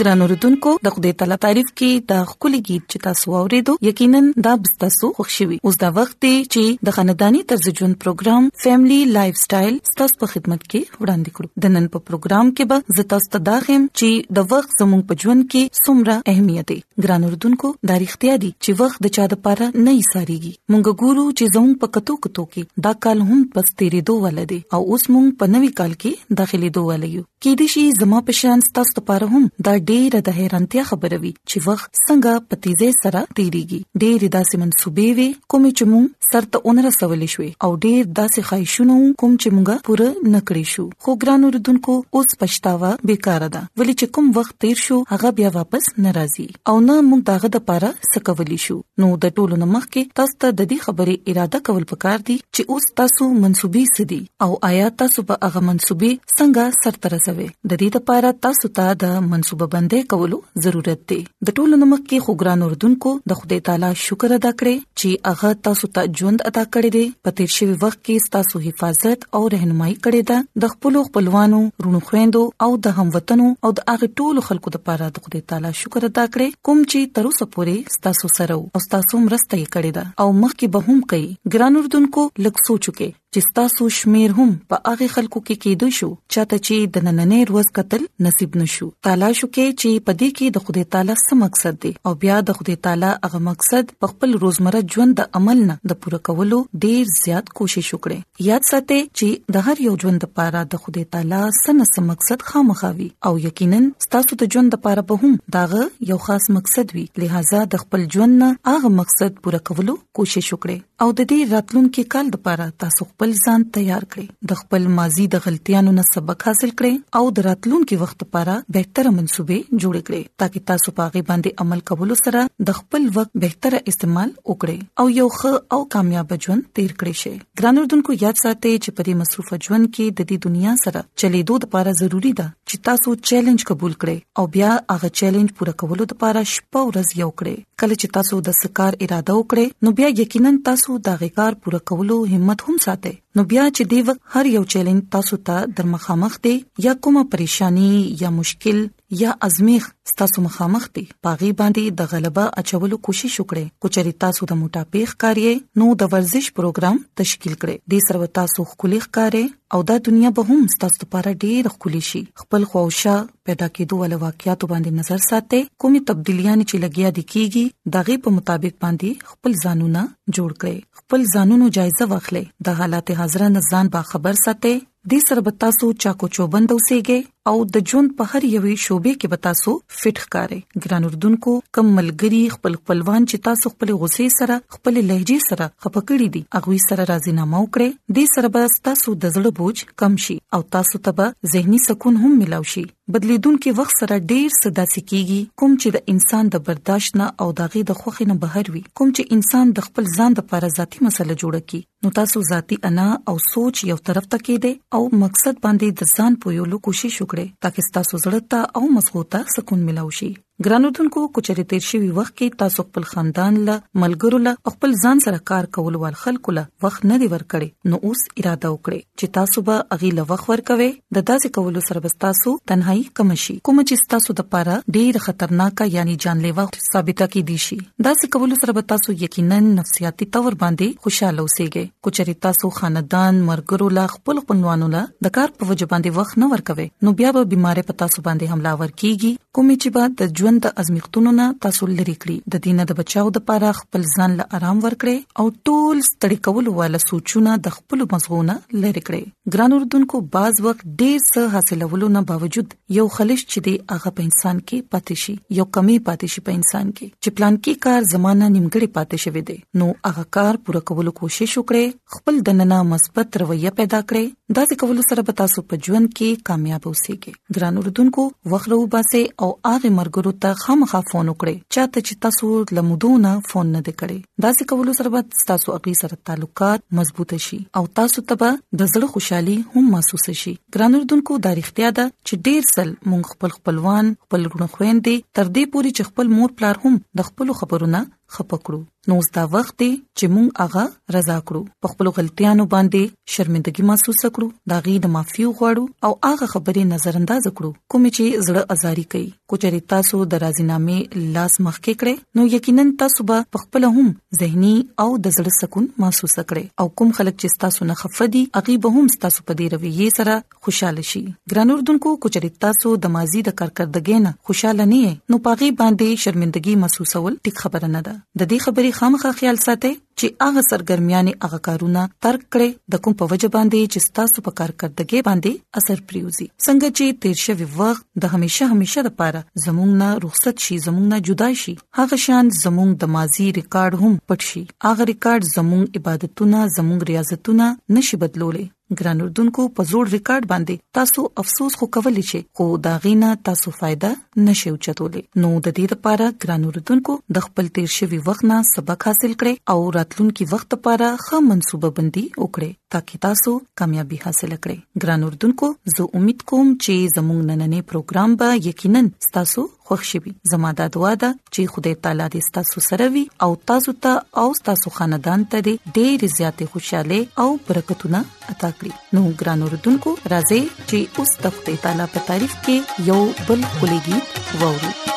ګران اوردونکو د خدای تعالی تعریف کې د خولي गीत چې تاسو اوریدو یقینا دا تاسو خوشحالي اوس دا وخت دی چې د خاندانی طرز ژوند پروګرام فیملی لایف سټایل تاسو په خدمت کې وړاندې کړو د نن په پروګرام کې به زه تاسو ته دا هم چې د وخت زموږ په ژوند کې څومره اهمیت دی ګران اردوونکو دا اړتیا دي چې وخت د چا د پاره نه یې ساريږي مونږ ګورو چې زموږ په کتو کتو کې دا کال هم پس تیرې دوه ولدي او اوس مونږ په نوي کال کې داخلي دوه ولیو کې دي شي زما په شان ستاسو لپاره هم دا ډېره د حیرانتیا خبره وي چې وخت څنګه په تیزه سره تیریږي ډېر داسې منسوبې وي کومې چې مونږ سرته اون رسول شوې او ډېر داسې خواهشونه کوم چې مونږه پوره نکړې شو خو ګران اوردونکو اوس پښتاوه بیکاره ده ولې چې کوم وخت تیر شو هغه بیا واپس ناراضي او نه مونږ داغه د پاره سکولی شو نو د ټولو نمخ کې تاسو ته د دې خبرې اراده کول پکار دي چې اوس تاسو منسوبي سدي او آیا تاسو په هغه منسوبي څنګه سرته رسوي د دې لپاره تاسو ته د منصوبه بندۍ کولو ضرورت دی د ټولو نمک کې خوګران اردوونکو د خدای تعالی شکر ادا کړئ چې هغه تاسو ته ژوند عطا کړی دی په تیر شوی وخت کې تاسو حفاظت او رهنمایي کړې ده د خپل خپلوانو رونو خويندو او د هموطنو او د هغه ټولو خلکو لپاره د خدای تعالی شکر ادا کړئ کوم چې تر اوسه پورې تاسو سره او تاسو مرسته یې کړې ده او مخکې به هم کوي ګران اردوونکو لکه سوچو کې چې ستاسو شمیر هم په هغه خلکو کې کېدو شو چاته چې د نننې روز قتل نصیب نشو تعالی شو کې چې په دې کې د خدای تعالی څه مقصد دی او بیا د خدای تعالی هغه مقصد په خپل روزمره ژوند د عمل نه د پوره کولو ډیر زیات کوشش وکړي یاد ساتئ چې د هر یو ژوند لپاره د خدای تعالی څه نه څه مقصد خامخاوي او یقینا ستاسو د ژوند لپاره به هم داغه یو خاص مقصد وي لہذا د خپل ژوند نه هغه مقصد پوره کولو کوشش وکړي او د دې راتلونکي کال لپاره تاسو خپل ځان تیار کړئ د خپل ماضي د غلطیانو نه سبق حاصل کړئ او د راتلونکي وخت لپاره بهتره منصوبې جوړ کړئ ترڅو تاسو په غي باندې عمل کولو سره د خپل وخت بهتره استعمال وکړئ او یو ښه او کامیاب ژوند تیر کړئ شئ ګران اردوونکو یاد ساتئ چې په دې مصروف ژوند کې د دې دنیا سره چلیدو لپاره ضروری ده چې تاسو چیلنج قبول کړئ او بیا هغه چیلنج پوره کولو لپاره شپه ورځ یو کړئ کله چې تاسو د سکار اراده وکړئ نو بیا یقینا تاسو دا غکار پوره کولو همت هم ساتئ نو بیا چې دی وخت هر یو چیلنج تاسو ته در مخامخ دی یا کومه پریشانی یا مشکل یا ازمیخ تاسو مخامخ دی پاغي باندې د غلبه اچولو کوشش وکړئ کوچري تاسو د موټاپیخ کاریه نو د ورزش پروګرام تشکیل کړئ د سروتا سوخ کلیخ کاریه او دا دنیا به هم ستاسو لپاره ډیر ښکلي شي خپل خوښه پیدا کېدو ول واقعیات باندې نظر ساتي کومې تبدیلیاں چې لګیا دي کیږي دغه په مطابق باندې خپل ځانونه جوړ کړئ خپل ځانونو جایزه واخلئ د حالات حاضرانه ځان با خبر ساتي د سربتا سو چاکو چوبند اوسېږي او د ژوند په هر یوې شوبې کې به تاسو فټ ښکاري ګران اردوونکو کم ملګری خپل خپلوان چې تاسو خپل غصې سره خپل لهجه سره خپکړې دي اغوي سره راضینامه وکړي د سره به تاسو د زړه بوج کم شي او تاسو ته به زهني سکون هم ملاو شي بدلیدونکو وخت سره ډیر صدا سکیږي کوم چې د انسان د برداشت نه او داغه د خوخې نه بهر وي کوم چې انسان د خپل ځان لپاره ذاتی مسله جوړه کی نو تاسو ذاتی انا او سوچ یو طرف ته کېده او مقصد باندې د ځان پویولو کوشش وکړئ ترڅو تاسو زړه ته او مزغو ته سکون ملو شي ګرانودونکو کچري تیر شوی وخت کې تاسو خپل خاندان له ملګرو له خپل ځان سره کار کولو وال خلکو له وخت نه دی ورکړي نو اوس اراده وکړئ چې تاسو به اغي لوخ ورکوي د داسې کولو سره به تاسو تنهایی کم شي کوم چې تاسو د پاره ډیر خطرناک یعنی جانلیوا ثابته کې دي شي داسې کولو سره به تاسو یقینا نفسیاتي تور باندې خوشاله اوسئ کوچري تاسو خاندان مرګرو لا خپل خپلوانو لا د کار په وجه باندې وخت نه ورکوي نو بیا به بيمارې پتا سو باندې حمله ور کیږي کومې چې به د ژوند د ازمیختونو نه تاسو لری کړی د دینه د بچاو د پاره خپل ځان له آرام ورکړي او ټول ستړي کول والا سوچونه د خپل مزغونه لری کړي ګران اردوونکو بعض وخت ډیر څه حاصلولو نه باوجود یو خلش چې دی هغه په انسان کې پاتې شي یو کمی پاتې شي په انسان کې چې پلان کې کار زمانہ نیمګړی پاتې شوی دی نو هغه کار پوره کولو کوشش وکړي خپل دننه مثبت رویه پیدا کړي دا څه کول سره به تاسو په ژوند کې کامیاب اوسئ ګران اوردونکو وخره وباسه او هغه مرګرو ته خامخا فون وکړئ چاته چې تاسو لمدونه فون نه کړي دا څه کول سره به تاسو اقي سره تعلقات مضبوط شي او تاسو ته به د زړه خوشحالي هم محسوس شي ګران اوردونکو دا اړتیا ده چې ډیر سل مونږ خپل خپلوان خپل غنخويندې تر دې پوري چې خپل مور پلار هم د خپل خبرونه خپکړو نو اوس دا وخت دی چې مونږ هغه رضا کړو په خپل غلطیانو باندې شرمندګي محسوس کړو دا غي د معافي غواړو او هغه خبرې نظر انداز کړو کوم چې زړه ازاري کوي کوچري تاسو د راضینامې لاس مخ کې کړئ نو یقینا تاسو به په خپل هم زهني او د زړه سکون محسوس کړئ او کوم خلک چې تاسو نه خفدي اغي به هم تاسو په دې رویه سره خوشاله شي ګران اردوونکو کچري تاسو د ماضي د کارکردګۍ نه خوشاله نه یې نو پاغي باندې شرمندګي محسوسول ټیک خبره نه ده د دې خبرې خامخا خیال ساتئ چې هغه سرګرمیانه هغه کارونه ترک کړي د کوم په وجه باندې چې تاسو په کارکردګۍ باندې اثر پریوزي څنګه چې تیر شوی وخت د همیشه همیشه لپاره زموږ نه رخصت شي زموږ نه جدا شي هغه شان زموږ د ماضي ریکارډ هم پټ شي هغه ریکارډ زموږ عبادتونه زموږ ریاضتونه نشي بدلولې ګران اردوونکو په زوړ ریکارډ باندې تاسو افسوس خو کولی شئ خو دا غینه تاسو فائدہ نشئ چتولې نو د دې لپاره ګران اردوونکو د خپل تیر شوی وخت نه سبق حاصل کړئ او راتلونکي وخت لپاره ښه منصوبه بندي وکړئ ترڅو تاسو کامیابی حاصل کړئ ګران اردوونکو زه امید کوم چې زموږ نننې پروګرام به یقینا تاسو خوښ شي زما د دعا ده چې خدای تعالی دې تاسو سره وي او تاسو ته او تاسو خاندان ته دې ډېر زیاتې خوشاله او برکتونه عطا کړي نو ګران اوردونکو راځي چې اوس د خدای تعالی په تعریف کې یو بل کلیږي ووري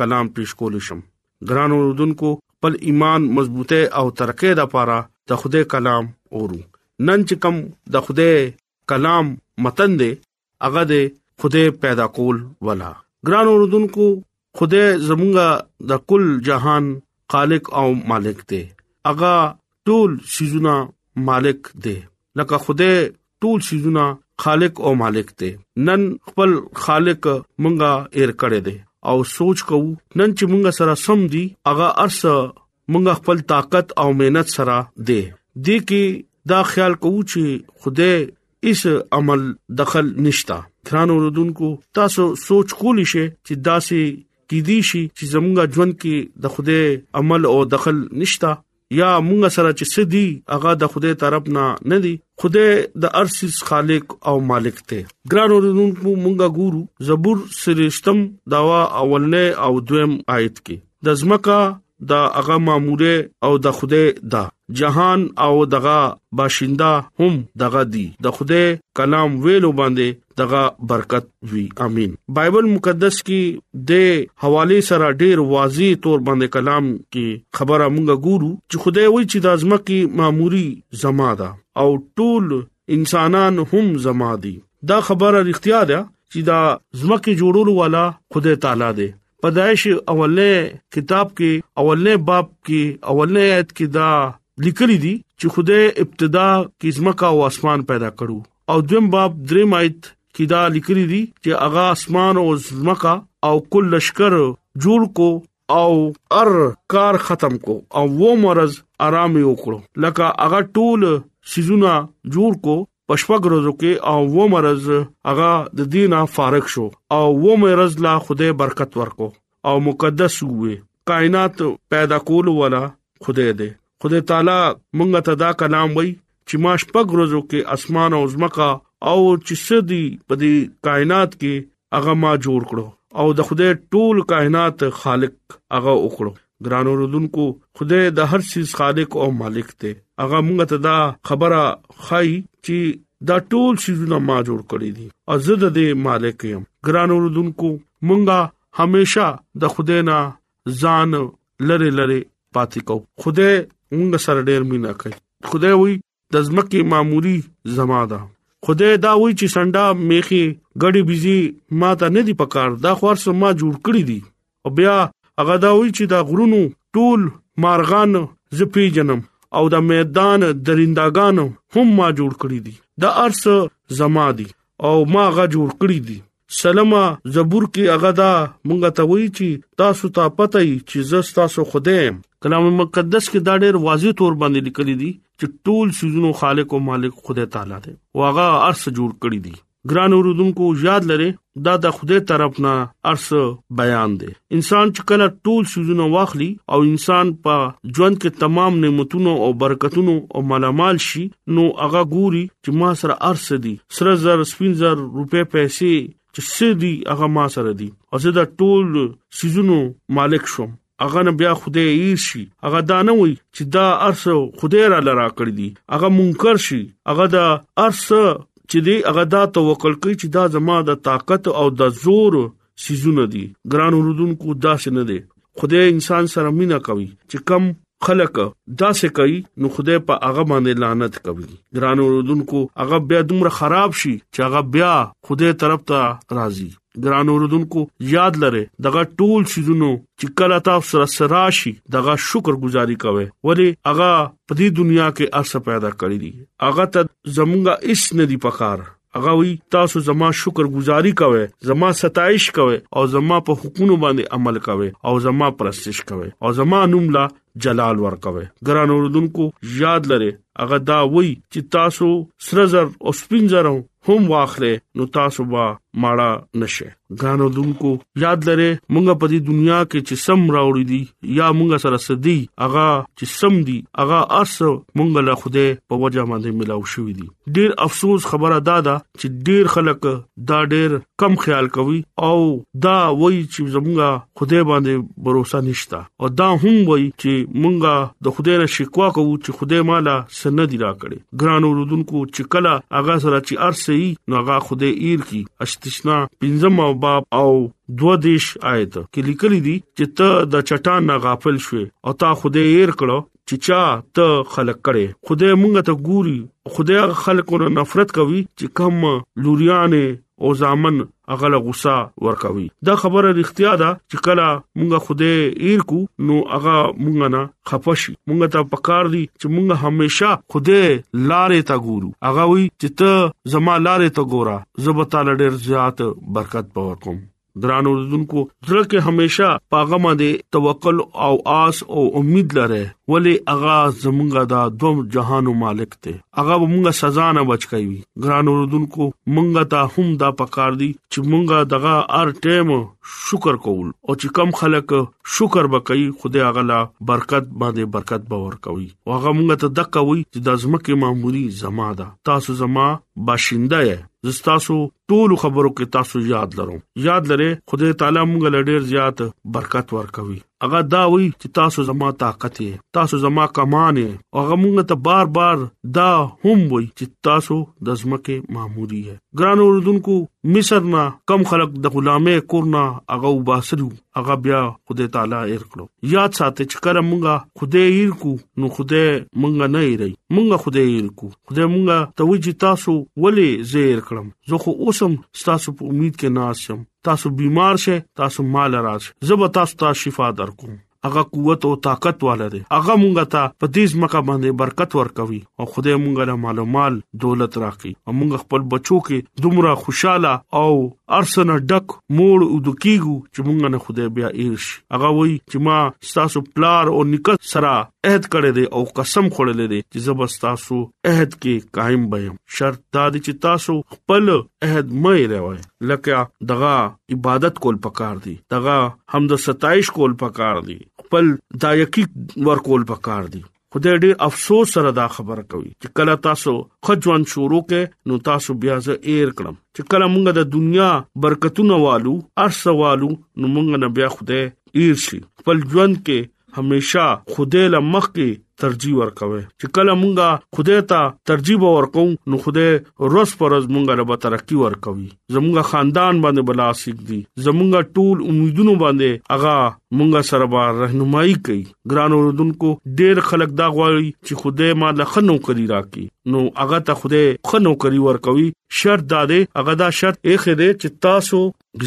کلام پیش کولی شم ګران اوردونکو خپل ایمان مضبوطه او ترقه د پاره د خوده کلام اورو نن چې کم د خوده کلام متن دی هغه د خوده پیدا کول ولا ګران اوردونکو خوده زمونږه د کل جهان خالق او مالک دی اغا ټول سيزونه مالک دی لکه خوده ټول سيزونه خالق او مالک دی نن خپل خالق مونږه ایر کړی دی او سوچ کوو نن چې مونږه سره سم دی اغا ارس مونږه خپل طاقت او مهنت سره دی دې کې دا خیال کوو چې خوده اس عمل دخل نشتا ګران اوردونکو تاسو سوچ کولی شئ چې داسې کې دي شي چې زموږه ژوند کې د خوده عمل او دخل نشتا یا موږ سره چې سدي هغه د خوده طرف نه نه دي خوده د ارسیس خالق او مالک ته ګران اوردونکو موږ ګورو زبور سرشتم داوا اولنه او دویم آیت کې د زمکا دا هغه ماموره او د خوده دا جهان او دغه باشنده هم دغه دی د خوده کلام ویلو باندې دغه برکت وی امين بایبل مقدس کې د حواله سره ډیر واضح تور باندې کلام کې خبره مونږ ګورو چې خدای وایي چې د ازمکه ماموري زما ده او ټول انسانان هم زما دي دا خبره اړتیا ده چې دا زمکه جوړولو والا خدای تعالی دی پدایش اوله کتاب کې اوله باب کې اوله آیت کې دا لیکلي دي چې خدای ابتدا کې زمکا او اسمان پیدا کړو او دویم باب دریم آیت کې دا لیکلي دي چې اغا اسمان او زمکا او کل لشکر جوړ کو او ار کار ختم کو او و مرز آرام یو کړو لکه اغا ټول سيزونه جوړ کو په شپږ ورځو کې او و مرز هغه د دینه فارغ شو او و مرز لا خدای برکت ورکو او مقدس وي کائنات پیدا کول ولا خدای دی خدای تعالی مونږ ته دا کلام وای چې ما شپږ ورځو کې اسمان او زمکا او چې سدي په دې کائنات کې هغه ما جوړ کړو او د خدای ټول کائنات خالق هغه وکړو ګران اوردونکو خدای د هر چیز خالق او مالک دی هغه موږ ته دا خبره خای چې دا ټول شیزونه ما جوړ کړی دي او زه د دې مالک یم ګران اوردونکو مونږه همیشا د خدای نه ځان لره لره پاتې کو خدای مونږ سره ډېر مینا کوي خدای وي د ځمکې معمولی زما ده خدای دا وی چې سنډا میخي غړي بيزي ما ته نه دی پکار دا خور سم ما جوړ کړی دي او بیا هغه دا وی چې دا غرونو ټول مارغان زپی جنم او دا میدان درنداګان هم ما جوړ کړی دي دا ارس زما دي او ما غا جوړ کړی دي سلمہ زبور کې هغه دا مونږ ته وایي چې تاسو ته پته ای چې زستا سو خدای کلام مقدس کې دا ډېر واضح تور باندې لیکل دي چې ټول سيزونو خالق او مالک خدای تعالی دی واغه ارس جوړ کړی دي ګران اوردونکو یاد لره دا د خوده طرف نه ارس بیان دی انسان چې کله ټول سيزونه واخلي او انسان په ژوند کې تمام نعمتونو او برکتونو او ملامال شي نو هغه ګوري چې ما سره ارس دي سره زر سپین زر روپې پیسې چې سدي هغه ما سره دي او زه دا ټول سيزونو مالک شوم هغه نه بیا خدای یې شي هغه دا نه وي چې دا ارس خدای را لرا کړی دي هغه منکر شي هغه دا ارس چې دی هغه دا توکل کوي چې دا زما د طاقت او د زور سيزونه دي ګران اوردونکو داسې نه دي خدای انسان سره مینا کوي چې کم خلک داسې کوي نو خدای په هغه باندې لعنت کوي ګران اوردونکو هغه بیا دومره خراب شي چې هغه بیا خدای طرف ته راضي ګران اوردونکو یاد لره دغه ټول شیزونو چې کله تاسو سره سراشي دغه شکر گزاري کوي ولی هغه په دې دنیا کې ارسه پیدا کړی دي هغه ته زمونږه اس نه دی پکار هغه وی تاسو زما شکر گزاري کوئ زما ستایش کوئ او زما په حکومت باندې عمل کوئ او زما پرستش کوئ او زما نوم لا جلال ور کوئ ګران اوردونکو یاد لره هغه دا وی چې تاسو سرزر او سپینزر هم واخلې نو تاسو به ماړه نشه ګران دونکو یاد لره مونږه په دې دنیا کې چې سم راوړی دي یا مونږه سره سدي اغا چې سم دي اغا اس مونږه له خوده په وجه باندې ملاو شوې دي ډیر افسوس خبره دا ده چې ډیر خلک دا ډیر کم خیال کوي او دا وایي چې زمونږه خدای باندې باور نشته او دا هم وایي چې مونږه د خدای نه شکوا کوو چې خدای مالا سن دی را کړي ګران اوردونکو چې کله اغا سره چې ارسي نو هغه خدای ایر کی استثنا پنځم او باب او دو دیش آیت کې لیکل دي چې ته د چټان نه غافل شوې او تا خدای ایر کړو چې چا ته خلق کړي خدای مونږ ته ګوري خدای خلقونه نفرت کوي چې کم لوريانه او ځامن اغل غصه ورکوي دا خبره اړتیا ده چې کله مونږ خوده ایر کو نو هغه مونږ نه خپشي مونږ ته پکار دي چې مونږ همیشه خوده لارې تا ګورو هغه وي چې ته زما لارې تا ګورا زبتا لډر زیات برکت پور کوم ګران اوردونکو زړه کې همیشه پاغه باندې توکل او آس او امید لره ولی اغا زمونږه دا دوم جهانو مالک ته اغا مونږه سزا نه بچ کوي ګران اوردونکو مونږه ته هم دا پکار دي چې مونږه دغه ار ټیم شکر کوول او چې کم خلک شکر وکړي خدای اغا لا برکت باندې برکت باور کوي او هغه مونږ ته د کوي چې د ځمکه معمولی زما ده تاسو زما باشنده یې زستاسو ټول خبرو کې تاسو یاد لرو یاد لري خدای تعالی مونږ له ډیر زیات برکت ورکوي هغه دا وی چې تاسو زما طاقت یې تاسو زما کمان یې او هغه مونږ ته بار بار دا هم وی چې تاسو د زمکه ماموري یې ګران اوردونکو مصر نه کم خلک د غلامه کورنا هغه وباسرو هغه بیا خدای تعالی ایر کړو یاد ساتي چې کله مونږه خدای ایر کو نو خدای مونږ نه ایري مونږه خدای ایر کو خدای مونږه ته وی چې تاسو ولې زیر کړم زه خو اوسم تاسو په امید کې ناشم تاسو بیمار شئ تاسو مال راځ زه به تاسو ته شفا درکوم هغه قوت او طاقت والا دی هغه مونږه ته په دې ځمکه باندې برکت ورکوي او خدای مونږه له مال او مال دولت راکړي او مونږ خپل بچو کې دومره خوشاله او ارسنه ډک موړ او دکیګو چې مونږ نه خدای بیا ایرش هغه وای چې ما ستاسو پلار او نکاح سره عہد کړی دی او قسم خوړلې دی چې زب تاسو عہد کې قائم بیم شرط دا دی چې تاسو خپل عہد مې لوي لکه دغه عبادت کول پکار دی دغه حمد ستایش کول پکار دی خپل دایقی ور کول پکار دی خدای ډېر افسوس سره دا خبر کوي چې کله تاسو خجوان شروع کې نو تاسو بیا زه ایر کړم چې کله موږ د دنیا برکتونه والو ارسوالو نو موږ نه بیا خدای ایر شي خپل ژوند کې همیشه خدای له مخکې ترجیح ورکوي چې کله مونږه خدای ته ترجیح ورکو نو خدای روز پر روز مونږه له ترقی ورکوي زمونږه خاندان باندې بلا سیک دي زمونږه ټول امیدونو باندې اغا مونږه سره به رهنمایي کوي ګران اوردونکو ډېر خلک دا غواړي چې خدای ما له خنو کری راکړي نو هغه ته خوده خنو کوي ورکوي شرط دا دی هغه دا شرط یې خره چې تاسو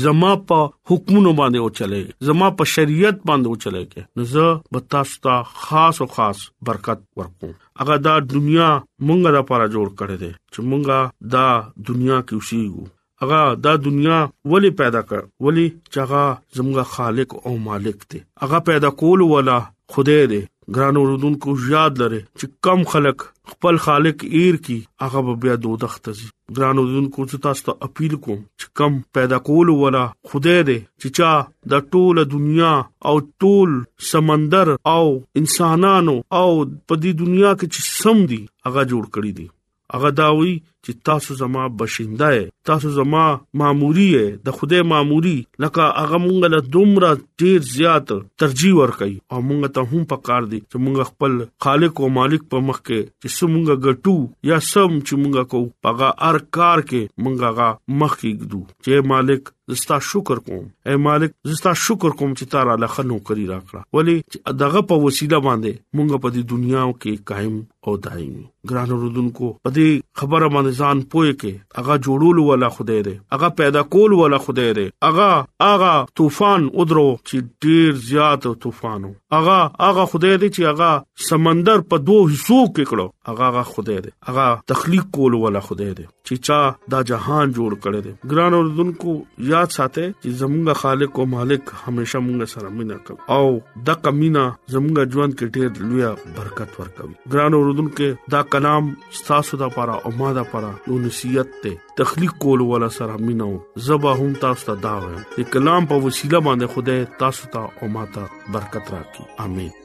زما په حکمونو باندې او چلے زما په شریعت باندې او چلے کې نو زه به تاسو ته خاص او خاص برکت ورکوم هغه دا دنیا مونږه د لپاره جوړ کړې ده چې مونږه دا دنیا کې اوسېږو هغه دا دنیا ولی پیدا کړ ولی چې هغه زموږ خالق او مالک دی هغه پیدا کول ولا خدای دی ګران اوردونکو یاد لره چې کم خلک خپل خالق ایر کی هغه بیا دوزخ ته ځي ګران اوردونکو چې تاسو ته اپیل کوم چې کم پیدا کول ولا خدای دې چې چا د ټوله دنیا او ټول سمندر او انسانانو او په دې دنیا کې چې سم دي هغه جوړ کړی دي هغه دا وی چې تاسو زما بشینده یې تاسو زما ماموري یې د خوده ماموري لکه هغه مونږ له دومره ډیر زیات ترجیح ورکړي او مونږ ته هم پکار دي چې مونږ خپل خالق او مالک په مخ کې چې سمونږ ګټو یا سم چې مونږ کو پغا ار کار کې مونږ غا مخ کې ګدو چې مالک زستا شکر کوم اے مالک زستا شکر کوم چې تارا لخنو کری راکړه ولی دغه په وسیله باندې مونږ په دې دنیا کې قائم او دایم ګران رودونکو په دې خبره باندې ځان پوي کې هغه جوړول ولا خدای دې هغه پیدا کول ولا خدای دې هغه هغه طوفان ودرو چې ډیر زیات طوفانو هغه هغه خدای دې چې هغه سمندر په دوه حصو کې کړو هغه هغه خدای دې هغه تخلیق کول ولا خدای دې چې چا دا جهان جوړ کړی دی ګران اوردونکو یاد ساته چې زمونږ خالق او مالک همیشه مونږ سره مینا کوي او د کمینا زمونږ ژوند کې ډېر لوی برکت ورکوي ګران اوردونکو دا کلام ستاسو د لپاره او ما د لپاره یو نصیحت ته تخلیق کول ولا سره مینو زبا هم تاسو ته دا وایم چې کلام په وسیله باندې خدای تاسو ته او ما ته برکت راکړي امين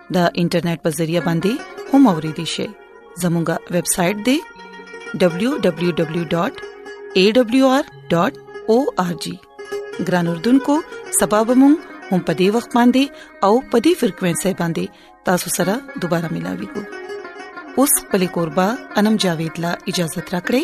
د انټرنیټ په ذریعہ باندې هم اوريدي شئ زموږه ویب سټ د www.awr.org ګران اردوونکو سبب مون هم پدی وخت باندې او پدی فریکوينسي باندې تاسو سره دوپاره ملاوي کو اوس پلي کوربه انم جاوید لا اجازه ترا کړی